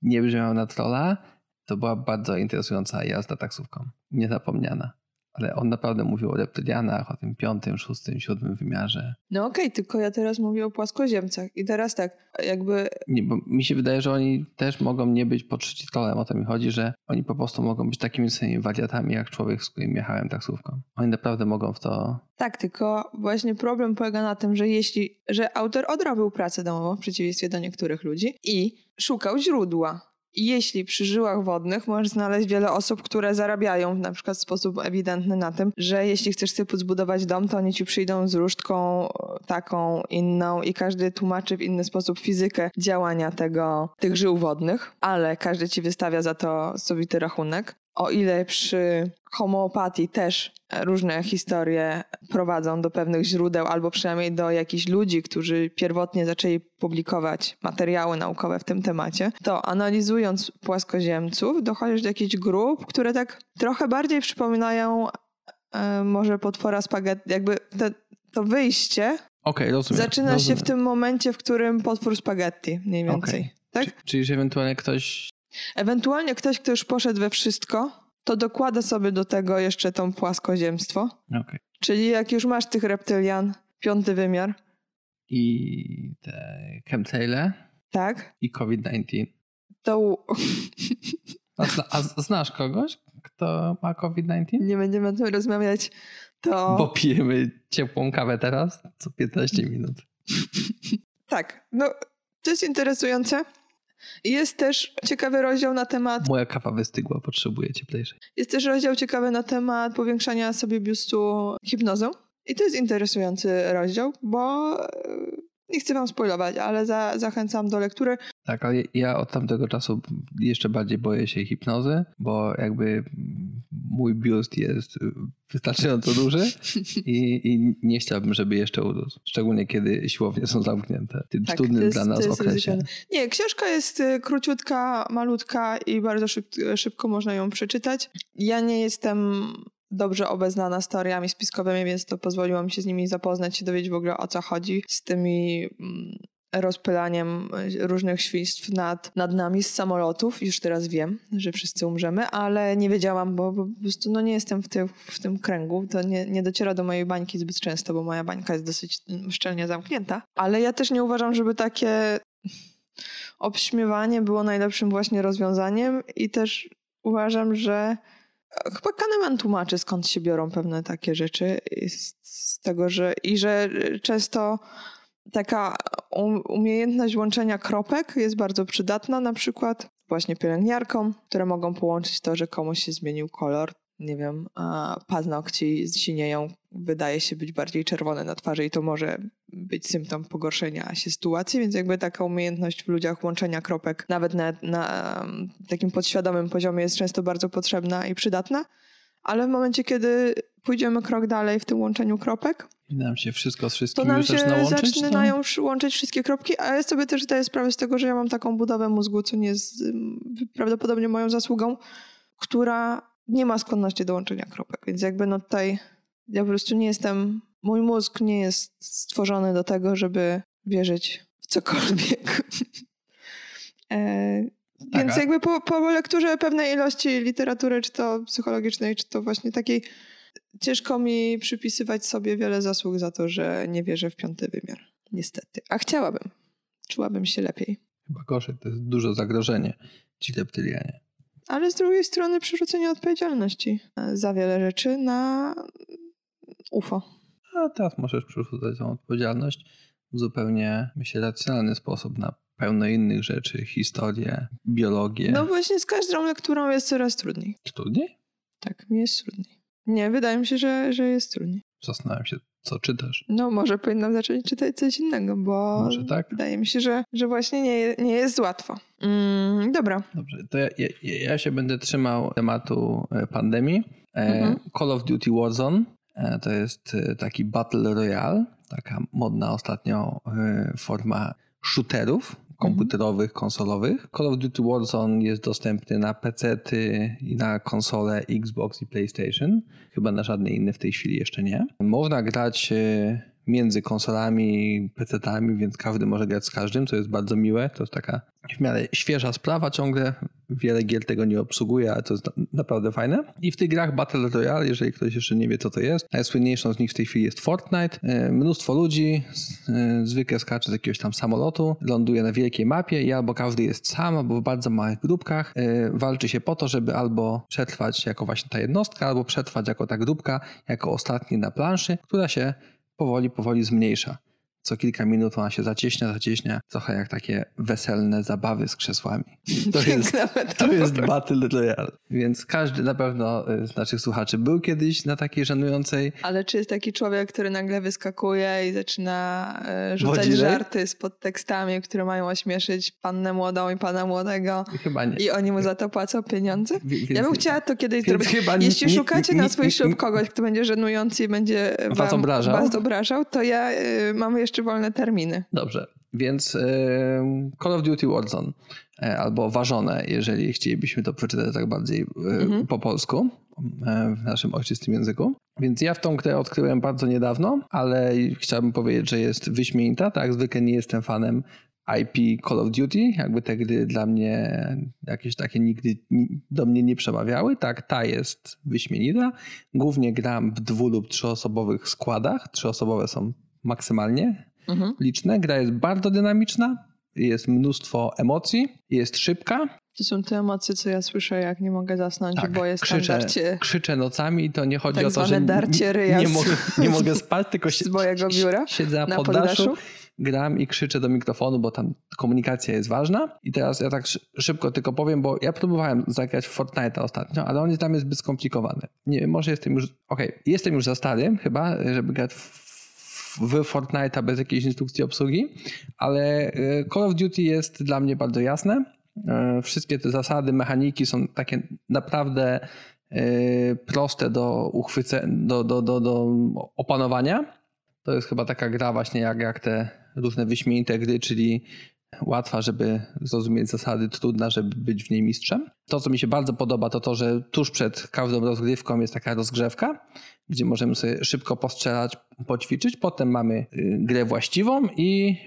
nie brzmiał na trola. To była bardzo interesująca jazda taksówką. Niezapomniana ale on naprawdę mówił o reptylianach, o tym piątym, szóstym, siódmym wymiarze. No okej, okay, tylko ja teraz mówię o płaskoziemcach i teraz tak, jakby... Nie, bo mi się wydaje, że oni też mogą nie być podszczytkolem, o to mi chodzi, że oni po prostu mogą być takimi samymi wariatami, jak człowiek, z którym jechałem taksówką. Oni naprawdę mogą w to... Tak, tylko właśnie problem polega na tym, że jeśli, że autor odrobił pracę domową w przeciwieństwie do niektórych ludzi i szukał źródła jeśli przy żyłach wodnych możesz znaleźć wiele osób, które zarabiają na przykład w sposób ewidentny na tym, że jeśli chcesz sobie zbudować dom, to oni ci przyjdą z różdżką taką, inną i każdy tłumaczy w inny sposób fizykę działania tego, tych żył wodnych, ale każdy ci wystawia za to sowity rachunek. O ile przy homeopatii też różne historie prowadzą do pewnych źródeł, albo przynajmniej do jakichś ludzi, którzy pierwotnie zaczęli publikować materiały naukowe w tym temacie, to analizując płaskoziemców, dochodzisz do jakichś grup, które tak trochę bardziej przypominają e, może potwora spaghetti, jakby te, to wyjście okay, rozumiem, zaczyna rozumiem. się w tym momencie, w którym potwór spaghetti mniej więcej. Okay. Tak? Czyli, że ewentualnie ktoś Ewentualnie ktoś, kto już poszedł we wszystko, to dokłada sobie do tego jeszcze tą płaskoziemstwo. Okay. Czyli jak już masz tych reptylian, piąty wymiar. I te chemtraile. Tak. I COVID-19. To... A, zna, a znasz kogoś, kto ma COVID-19? Nie będziemy o tym rozmawiać. To... Bo pijemy ciepłą kawę teraz co 15 minut. tak. No, to jest interesujące. Jest też ciekawy rozdział na temat. Moja kawa wystygła, potrzebuję cieplejszej. Jest też rozdział ciekawy na temat powiększania sobie biustu hipnozą. I to jest interesujący rozdział, bo nie chcę wam spoilować, ale za, zachęcam do lektury. Tak, ale ja od tamtego czasu jeszcze bardziej boję się hipnozy, bo jakby mój biust jest wystarczająco duży i, i nie chciałbym, żeby jeszcze urósł. Szczególnie kiedy siłownie są zamknięte. W tym tak, trudnym jest, dla nas okresie. Nie, książka jest y, króciutka, malutka i bardzo szyb, szybko można ją przeczytać. Ja nie jestem dobrze obeznana z teoriami spiskowymi, więc to pozwoliło mi się z nimi zapoznać, się dowiedzieć w ogóle o co chodzi z tymi mm, rozpylaniem różnych świństw nad, nad nami z samolotów. Już teraz wiem, że wszyscy umrzemy, ale nie wiedziałam, bo, bo po prostu no nie jestem w, ty, w tym kręgu. To nie, nie dociera do mojej bańki zbyt często, bo moja bańka jest dosyć mm, szczelnie zamknięta. Ale ja też nie uważam, żeby takie obśmiewanie było najlepszym właśnie rozwiązaniem i też uważam, że Chyba Kahneman tłumaczy, skąd się biorą pewne takie rzeczy. Z tego, że i że często taka umiejętność łączenia kropek jest bardzo przydatna, na przykład właśnie pielęgniarkom, które mogą połączyć to, że komuś się zmienił kolor nie wiem, paznokci zsinieją, wydaje się być bardziej czerwone na twarzy i to może być symptom pogorszenia się sytuacji, więc jakby taka umiejętność w ludziach łączenia kropek nawet na, na takim podświadomym poziomie jest często bardzo potrzebna i przydatna, ale w momencie, kiedy pójdziemy krok dalej w tym łączeniu kropek, i nam się wszystko z wszystkim to nam się zaczynają to? łączyć wszystkie kropki, a ja sobie też zdaję sprawę z tego, że ja mam taką budowę mózgu, co nie jest prawdopodobnie moją zasługą, która nie ma skłonności do łączenia kropek, więc jakby no tutaj ja po prostu nie jestem, mój mózg nie jest stworzony do tego, żeby wierzyć w cokolwiek. *laughs* e, Tak, Więc jakby po, po lekturze pewnej ilości literatury, czy to psychologicznej, czy to właśnie takiej, ciężko mi przypisywać sobie wiele zasług za to, że nie wierzę w piąty wymiar. Niestety. A chciałabym. Czułabym się lepiej. Chyba gorzej, to jest duże zagrożenie, ci reptylianie. Ale z drugiej strony przerzucenie odpowiedzialności e, za wiele rzeczy na UFO. A teraz możesz przerzucać tą odpowiedzialność w zupełnie, myślę, racjonalny sposób na pełno innych rzeczy, historię, biologię. No właśnie z każdą lekturą jest coraz trudniej. Trudniej? Tak, mi jest trudniej. Nie, wydaje mi się, że, że jest trudniej. Zastanawiam się, co czytasz. No może powinnam zacząć czytać coś innego, bo Może tak? wydaje mi się, że, że właśnie nie, nie jest łatwo. Mm, dobra. Dobrze, to ja, ja, ja się będę trzymał tematu e, pandemii. E, Mhm. Call of Duty Warzone e, to jest taki Battle Royale, taka modna ostatnio forma shooterów komputerowych, konsolowych. Call of Duty Warzone jest dostępny na PC i na konsole Xbox i PlayStation. Chyba na żadnej innej w tej chwili jeszcze nie. Można grać między konsolami PC-tami, więc każdy może grać z każdym, co jest bardzo miłe. To jest taka w miarę świeża sprawa ciągle. Wiele gier tego nie obsługuje, ale to jest na- naprawdę fajne. I w tych grach Battle Royale, jeżeli ktoś jeszcze nie wie, co to jest, najsłynniejszą z nich w tej chwili jest Fortnite. E, Mnóstwo ludzi e, zwykle skacze z jakiegoś tam samolotu, ląduje na wielkiej mapie i albo każdy jest sam, albo w bardzo małych grupkach. E, Walczy się po to, żeby albo przetrwać jako właśnie ta jednostka, albo przetrwać jako ta grupka, jako ostatni na planszy, która się powoli, powoli zmniejsza. Co kilka minut ona się zacieśnia, zacieśnia, trochę jak takie weselne zabawy z krzesłami. *laughs* To jest, to jest Battle Royale. Więc każdy na pewno y, z naszych słuchaczy był kiedyś na takiej żenującej Ale czy jest taki człowiek, który nagle wyskakuje i zaczyna e, rzucać żarty z podtekstami, które mają ośmieszyć pannę młodą i pana młodego chyba nie. i oni mu za to płacą pieniądze? Wi- Więc, Ja bym chciała to kiedyś zrobić. chyba nie- Jeśli nie- szukacie nie- na swój ślub kogoś, kto będzie żenujący i będzie wam, Was obrażał? was obrażał, to ja y, mam jeszcze wolne terminy. Dobrze, więc y, Call of Duty Warzone e, albo Ważone, jeżeli chcielibyśmy to przeczytać tak bardziej y, Mhm. po polsku e, w naszym ojczystym języku. Więc ja w tą grę odkryłem bardzo niedawno, ale chciałbym powiedzieć, że jest wyśmienita. Tak, zwykle nie jestem fanem IP Call of Duty, jakby te gry dla mnie jakieś takie nigdy ni- do mnie nie przemawiały. Tak, ta jest wyśmienita. Głównie gram w dwu lub trzyosobowych składach. Trzyosobowe są maksymalnie Mhm. liczne. Gra jest bardzo dynamiczna, jest mnóstwo emocji, jest szybka. To są te emocje, co ja słyszę, jak nie mogę zasnąć, Tak, bo jest krzyczę, tam darcie krzyczę nocami i to nie chodzi Tak o to, że darcie nie, ryja nie, *laughs* z- mogę, nie mogę spać, tylko z mojego biura siedzę na pod poddaszu. daszu, gram i krzyczę do mikrofonu, bo tam komunikacja jest ważna. I teraz ja tak szy- szybko tylko powiem, bo ja próbowałem zagrać w Fortnite'a ostatnio, ale on jest dla mnie zbyt skomplikowany. Nie wiem, może jestem już, okej, jestem już za stary chyba, żeby grać w w Fortnite'a bez jakiejś instrukcji obsługi, ale e, Call of Duty jest dla mnie bardzo jasne. E, Wszystkie te zasady, mechaniki są takie naprawdę e, proste do uchwycenia, do, do, do, do opanowania. To jest chyba taka gra właśnie jak, jak te różne wyśmienite gry, czyli łatwa, żeby zrozumieć zasady, trudna, żeby być w niej mistrzem. To, co mi się bardzo podoba, to to, że tuż przed każdą rozgrywką jest taka rozgrzewka, gdzie możemy sobie szybko postrzelać, poćwiczyć. Potem mamy y, grę właściwą i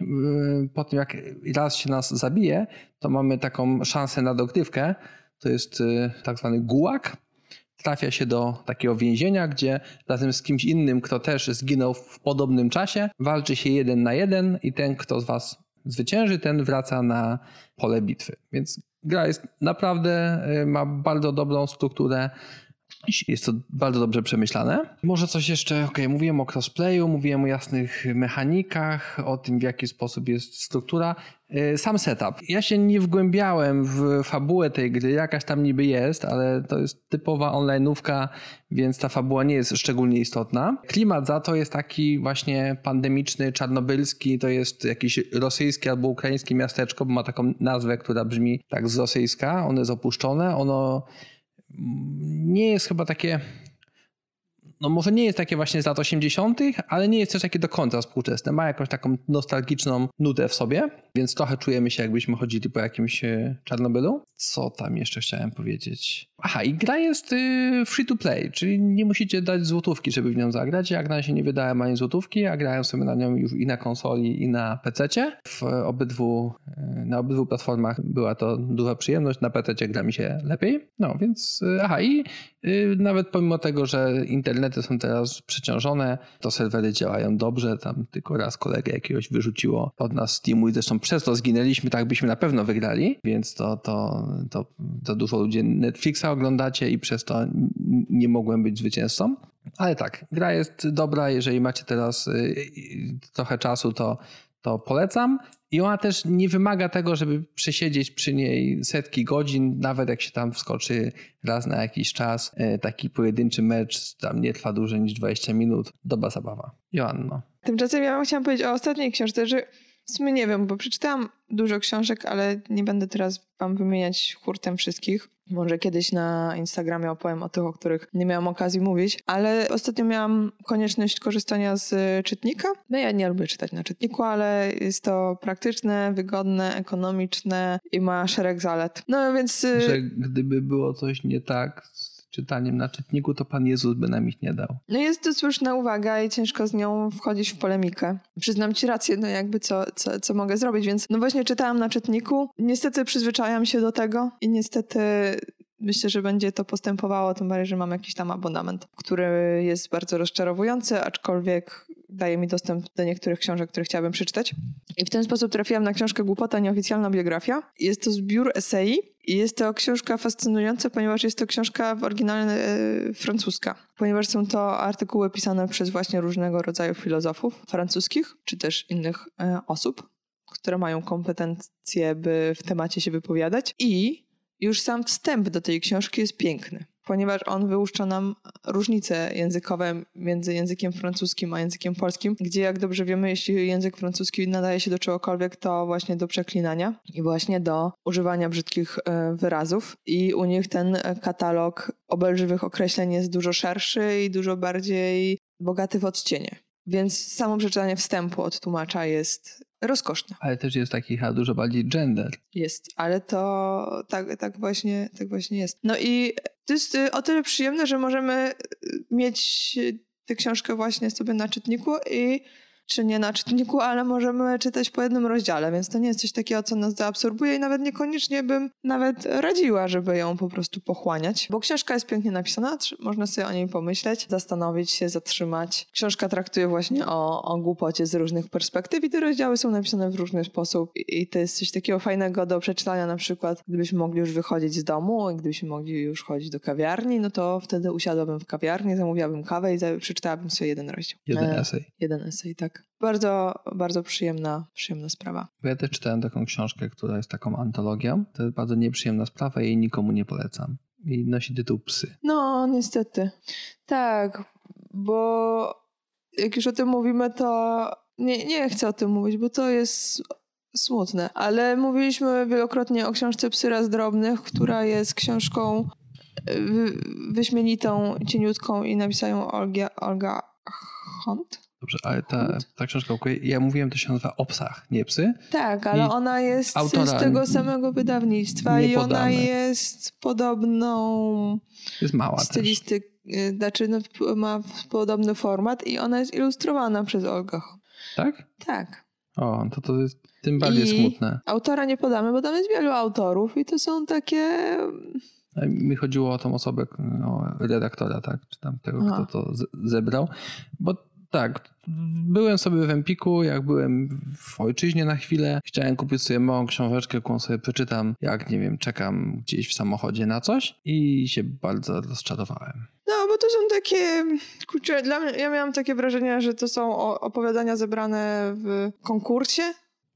y, po tym jak raz się nas zabije, to mamy taką szansę na dogrywkę. To jest y, tak zwany gułak. Trafia się do takiego więzienia, gdzie razem z kimś innym, kto też zginął w podobnym czasie, walczy się jeden na jeden i ten, kto z was zwycięży, ten wraca na pole bitwy. Więc gra jest naprawdę, y, ma bardzo dobrą strukturę. Jest to bardzo dobrze przemyślane. Może coś jeszcze, okej, mówiłem o crossplayu, mówiłem o jasnych mechanikach, o tym w jaki sposób jest struktura. Yy, Sam setup. Ja się nie wgłębiałem w fabułę tej gry, jakaś tam niby jest, ale to jest typowa online'ówka, więc ta fabuła nie jest szczególnie istotna. Klimat za to jest taki właśnie pandemiczny, czarnobylski, to jest jakieś rosyjskie albo ukraińskie miasteczko, bo ma taką nazwę, która brzmi tak z rosyjska. Ono jest opuszczone, ono nie jest chyba takie. No może nie jest takie właśnie z lat 80., ale nie jest też takie do końca współczesne. Ma jakąś taką nostalgiczną nutę w sobie. Więc trochę czujemy się jakbyśmy chodzili po jakimś e, Czarnobylu. Co tam jeszcze chciałem powiedzieć? Aha, i gra jest y, free to play, czyli nie musicie dać złotówki, żeby w nią zagrać. Ja na się nie wydałem ani złotówki, a grałem sobie na nią już i na konsoli, i na PC. W obydwu, y, na obydwu platformach była to duża przyjemność. Na PC gra mi się lepiej. No więc, y, aha, i nawet pomimo tego, że internety są teraz przeciążone, to serwery działają dobrze. Tam tylko raz kolegę jakiegoś wyrzuciło od nas Steamu i zresztą przez to zginęliśmy, tak byśmy na pewno wygrali, więc to, to, to, to dużo ludzi Netflixa oglądacie i przez to nie mogłem być zwycięzcą. Ale tak, gra jest dobra, jeżeli macie teraz y, y, trochę czasu, to, to polecam. I ona też nie wymaga tego, żeby przesiedzieć przy niej setki godzin, nawet jak się tam wskoczy raz na jakiś czas. Y, taki pojedynczy mecz tam nie trwa dłużej niż 20 minut. Dobra zabawa. Joanno. Tymczasem ja chciałam powiedzieć o ostatniej książce, że w sumie nie wiem, bo przeczytałam dużo książek, ale nie będę teraz wam wymieniać hurtem wszystkich. Może kiedyś na Instagramie opowiem o tych, o których nie miałam okazji mówić, ale ostatnio miałam konieczność korzystania z czytnika. No ja nie lubię czytać na czytniku, ale jest to praktyczne, wygodne, ekonomiczne i ma szereg zalet. No więc... Y, Że gdyby było coś nie tak czytaniem na czytniku, to Pan Jezus by nam ich nie dał. No jest to słuszna uwaga i ciężko z nią wchodzić w polemikę. Przyznam Ci rację, no jakby co, co, co mogę zrobić, więc no właśnie czytałam na czytniku. Niestety przyzwyczajam się do tego i niestety myślę, że będzie to postępowało, tym bardziej, że mam jakiś tam abonament, który jest bardzo rozczarowujący, aczkolwiek daje mi dostęp do niektórych książek, które chciałabym przeczytać. I w ten sposób trafiłam na książkę Głupota, nieoficjalna biografia. Jest to zbiór esei i jest to książka fascynująca, ponieważ jest to książka w oryginale francuska. Ponieważ są to artykuły pisane przez właśnie różnego rodzaju filozofów francuskich, czy też innych e, osób, które mają kompetencje, by w temacie się wypowiadać. I już sam wstęp do tej książki jest piękny ponieważ on wyłuszcza nam różnice językowe między językiem francuskim a językiem polskim, gdzie jak dobrze wiemy, jeśli język francuski nadaje się do czegokolwiek, to właśnie do przeklinania i właśnie do używania brzydkich e, wyrazów. I u nich ten katalog obelżywych określeń jest dużo szerszy i dużo bardziej bogaty w odcienie. Więc samo przeczytanie wstępu od tłumacza jest rozkoszne. Ale też jest taki ha, dużo bardziej gender. Jest, ale to tak, tak, właśnie, tak właśnie jest. No i to jest y, o tyle przyjemne, że możemy y, mieć tę książkę właśnie sobie na czytniku i czy nie na czytniku, ale możemy czytać po jednym rozdziale, więc to nie jest coś takiego, co nas zaabsorbuje i nawet niekoniecznie bym nawet radziła, żeby ją po prostu pochłaniać, bo książka jest pięknie napisana, można sobie o niej pomyśleć, zastanowić się, zatrzymać. Książka traktuje właśnie o, o głupocie z różnych perspektyw i te rozdziały są napisane w różny sposób i to jest coś takiego fajnego do przeczytania na przykład, gdybyśmy mogli już wychodzić z domu i gdybyśmy mogli już chodzić do kawiarni, no to wtedy usiadłabym w kawiarni, zamówiłabym kawę i przeczytałabym sobie jeden rozdział. Jeden e, esej. Jeden esej, tak. Bardzo, bardzo przyjemna, przyjemna sprawa. Ja też czytałem taką książkę, która jest taką antologią. To jest bardzo nieprzyjemna sprawa i jej nikomu nie polecam. I nosi tytuł Psy. No, niestety. Tak, bo jak już o tym mówimy, to nie, nie chcę o tym mówić, bo to jest smutne. Ale mówiliśmy wielokrotnie o książce Psy raz drobnych, która jest książką wyśmienitą, cieniutką i napisają Olga, Olga Hunt. Dobrze, ale ta, ta książka, ja mówiłem, to się nazywa O psach, nie psy. Tak, ale I ona jest z tego samego wydawnictwa i ona jest podobną jest mała stylistyk, y, znaczy no, ma podobny format i ona jest ilustrowana przez Olgę. Tak? Tak. O, to to jest tym bardziej I smutne. autora nie podamy, bo tam jest wielu autorów i to są takie... Mi chodziło o tą osobę, o redaktora, tak? Czy tam tego, Aha. kto to zebrał. Bo tak, byłem sobie w Empiku, jak byłem w ojczyźnie na chwilę, chciałem kupić sobie małą książeczkę, którą sobie przeczytam, jak nie wiem, czekam gdzieś w samochodzie na coś i się bardzo rozczarowałem. No, bo to są takie, kurczę, dla mnie, ja miałam takie wrażenie, że to są opowiadania zebrane w konkursie,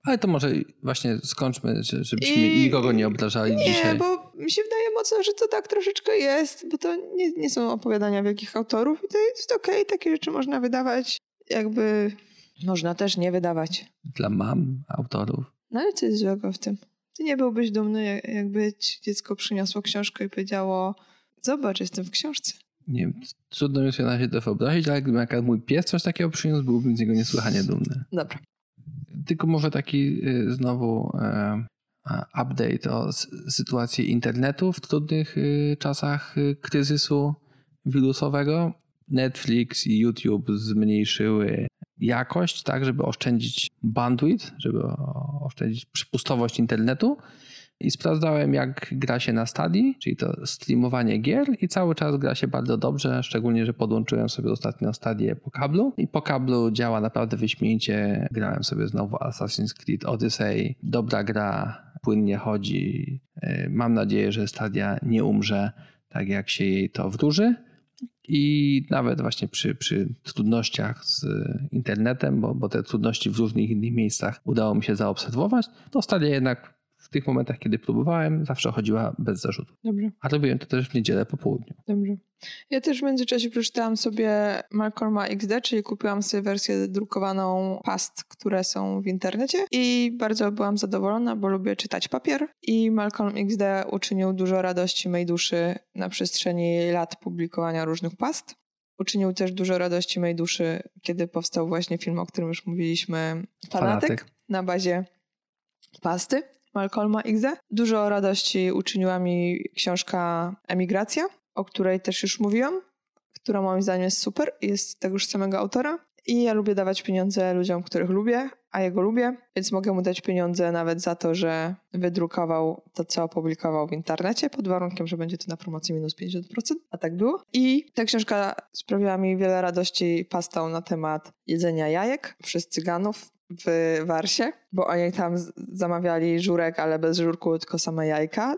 ale to może właśnie skończmy, żebyśmy I... nikogo nie obrażali nie, dzisiaj. Nie, bo mi się wydaje mocno, że to tak troszeczkę jest, bo to nie, nie są opowiadania wielkich autorów i to jest okej, okay, takie rzeczy można wydawać, jakby można też nie wydawać. Dla mam autorów. No ale co jest złego w tym? Ty nie byłbyś dumny, jakby ci dziecko przyniosło książkę i powiedziało zobacz, jestem w książce. Nie wiem, trudno mi sobie na się to wyobrazić, ale gdyby mój pies coś takiego przyniósł, byłbym z niego niesłychanie dumny. Dobra. Tylko może taki y, znowu e, update o sytuacji internetu w trudnych y, czasach y, kryzysu wirusowego. Netflix i YouTube zmniejszyły jakość, tak, żeby oszczędzić bandwidth, żeby oszczędzić przepustowość internetu. I sprawdzałem, jak gra się na stadii, czyli to streamowanie gier, i cały czas gra się bardzo dobrze, szczególnie, że podłączyłem sobie ostatnio stadię po kablu. I po kablu działa naprawdę wyśmienicie. Grałem sobie znowu Assassin's Creed Odyssey. Dobra gra, płynnie chodzi. E, mam nadzieję, że stadia nie umrze tak, jak się jej to wdłuży. I nawet właśnie przy, przy trudnościach z internetem, bo, bo te trudności w różnych innych miejscach udało mi się zaobserwować, to Stadia jednak w tych momentach, kiedy próbowałem, zawsze chodziła bez zarzutu. Dobrze. A robiłem to też w niedzielę po południu. Dobrze. Ja też w międzyczasie przeczytałam sobie Malcolma XD, czyli kupiłam sobie wersję drukowaną past, które są w internecie i bardzo byłam zadowolona, bo lubię czytać papier i Malcolm XD uczynił dużo radości mej duszy na przestrzeni lat publikowania różnych past. Uczynił też dużo radości mej duszy, kiedy powstał właśnie film, o którym już mówiliśmy, Fanatyk, Fanatyk. na bazie pasty. Malcolma X. Dużo radości uczyniła mi książka Emigracja, o której też już mówiłam, która moim zdaniem jest super jest tegoż samego autora. I ja lubię dawać pieniądze ludziom, których lubię, a jego lubię, więc mogę mu dać pieniądze nawet za to, że wydrukował to, co opublikował w internecie, pod warunkiem, że będzie to na promocji minus 50%, a tak było. I ta książka sprawiła mi wiele radości pastą na temat jedzenia jajek przez cyganów w Warsie, bo oni tam zamawiali żurek, ale bez żurku, tylko same jajka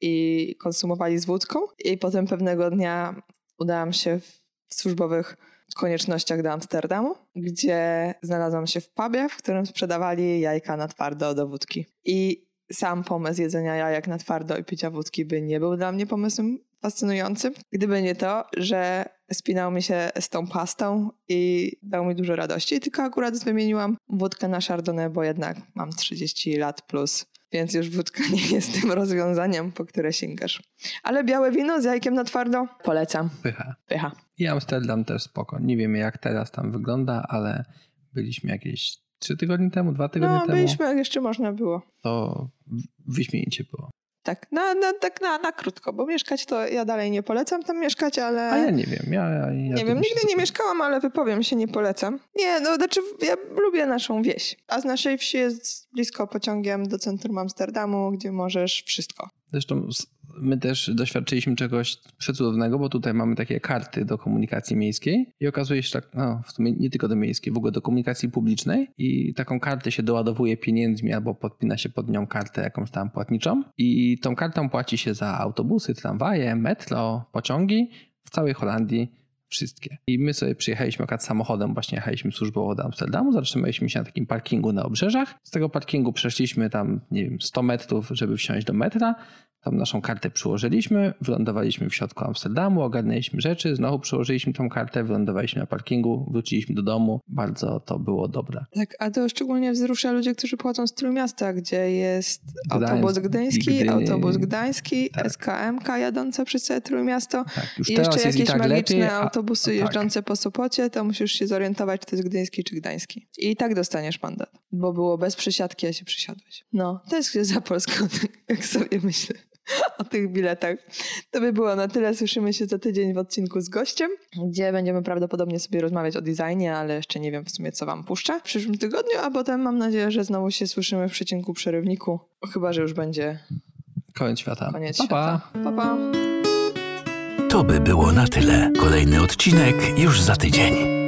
i konsumowali z wódką. I potem pewnego dnia udałam się w służbowych koniecznościach do Amsterdamu, gdzie znalazłam się w pubie, w którym sprzedawali jajka na twardo do wódki. I sam pomysł jedzenia jajek na twardo i picia wódki by nie był dla mnie pomysłem fascynującym, gdyby nie to, że spinał mi się z tą pastą i dał mi dużo radości. Tylko akurat wymieniłam wódkę na Chardonnay, bo jednak mam 30 lat plus, więc już wódka nie jest tym rozwiązaniem, po które sięgasz. Ale białe wino z jajkiem na twardo polecam. Pycha. Pycha. I Amsterdam też spoko. Nie wiemy jak teraz tam wygląda, ale byliśmy jakieś trzy tygodnie temu, dwa tygodnie no, temu. No, byliśmy jak jeszcze można było. To wyśmienicie było. Tak, na, na, tak na, na krótko, bo mieszkać to ja dalej nie polecam tam mieszkać, ale... A ja nie wiem, ja... ja, ja nie wiem, nigdy nie mieszkałam, ale wypowiem się, nie polecam. Nie, no znaczy ja lubię naszą wieś, a z naszej wsi jest blisko pociągiem do centrum Amsterdamu, gdzie możesz wszystko. Zresztą my też doświadczyliśmy czegoś przecudownego, bo tutaj mamy takie karty do komunikacji miejskiej i okazuje się tak, no w sumie nie tylko do miejskiej, w ogóle do komunikacji publicznej i taką kartę się doładowuje pieniędzmi albo podpina się pod nią kartę jakąś tam płatniczą i tą kartą płaci się za autobusy, tramwaje, metro, pociągi w całej Holandii wszystkie. I my sobie przyjechaliśmy akurat samochodem, właśnie jechaliśmy służbowo do Amsterdamu, zatrzymaliśmy się na takim parkingu na obrzeżach. Z tego parkingu przeszliśmy tam, nie wiem, 100 metrów, żeby wsiąść do metra. Tam naszą kartę przyłożyliśmy, wylądowaliśmy w środku Amsterdamu, ogarnęliśmy rzeczy, znowu przyłożyliśmy tą kartę, wylądowaliśmy na parkingu, wróciliśmy do domu. Bardzo to było dobre. Tak, a to szczególnie wzrusza ludzie, którzy pochodzą z Trójmiasta, gdzie jest Gdańsk, autobus gdyński, autobus gdański, tak. SKMK jadąca przez całe Trójmiasto tak, już i jeszcze jakieś tak magiczne lepiej, autobusy tak. jeżdżące po Sopocie, to musisz się zorientować, czy to jest gdyński, czy gdański. I tak dostaniesz mandat, bo było bez przesiadki, a się przesiadłeś. No, to jest za Polską, jak *laughs* sobie myślę. o tych biletach. To by było na tyle. Słyszymy się za tydzień w odcinku z gościem, gdzie będziemy prawdopodobnie sobie rozmawiać o designie, ale jeszcze nie wiem w sumie, co wam puszczę w przyszłym tygodniu, a potem mam nadzieję, że znowu się słyszymy w przecinku przerywniku. Chyba, że już będzie koniec świata. Koniec pa, świata. Pa. pa, pa. To by było na tyle. Kolejny odcinek już za tydzień.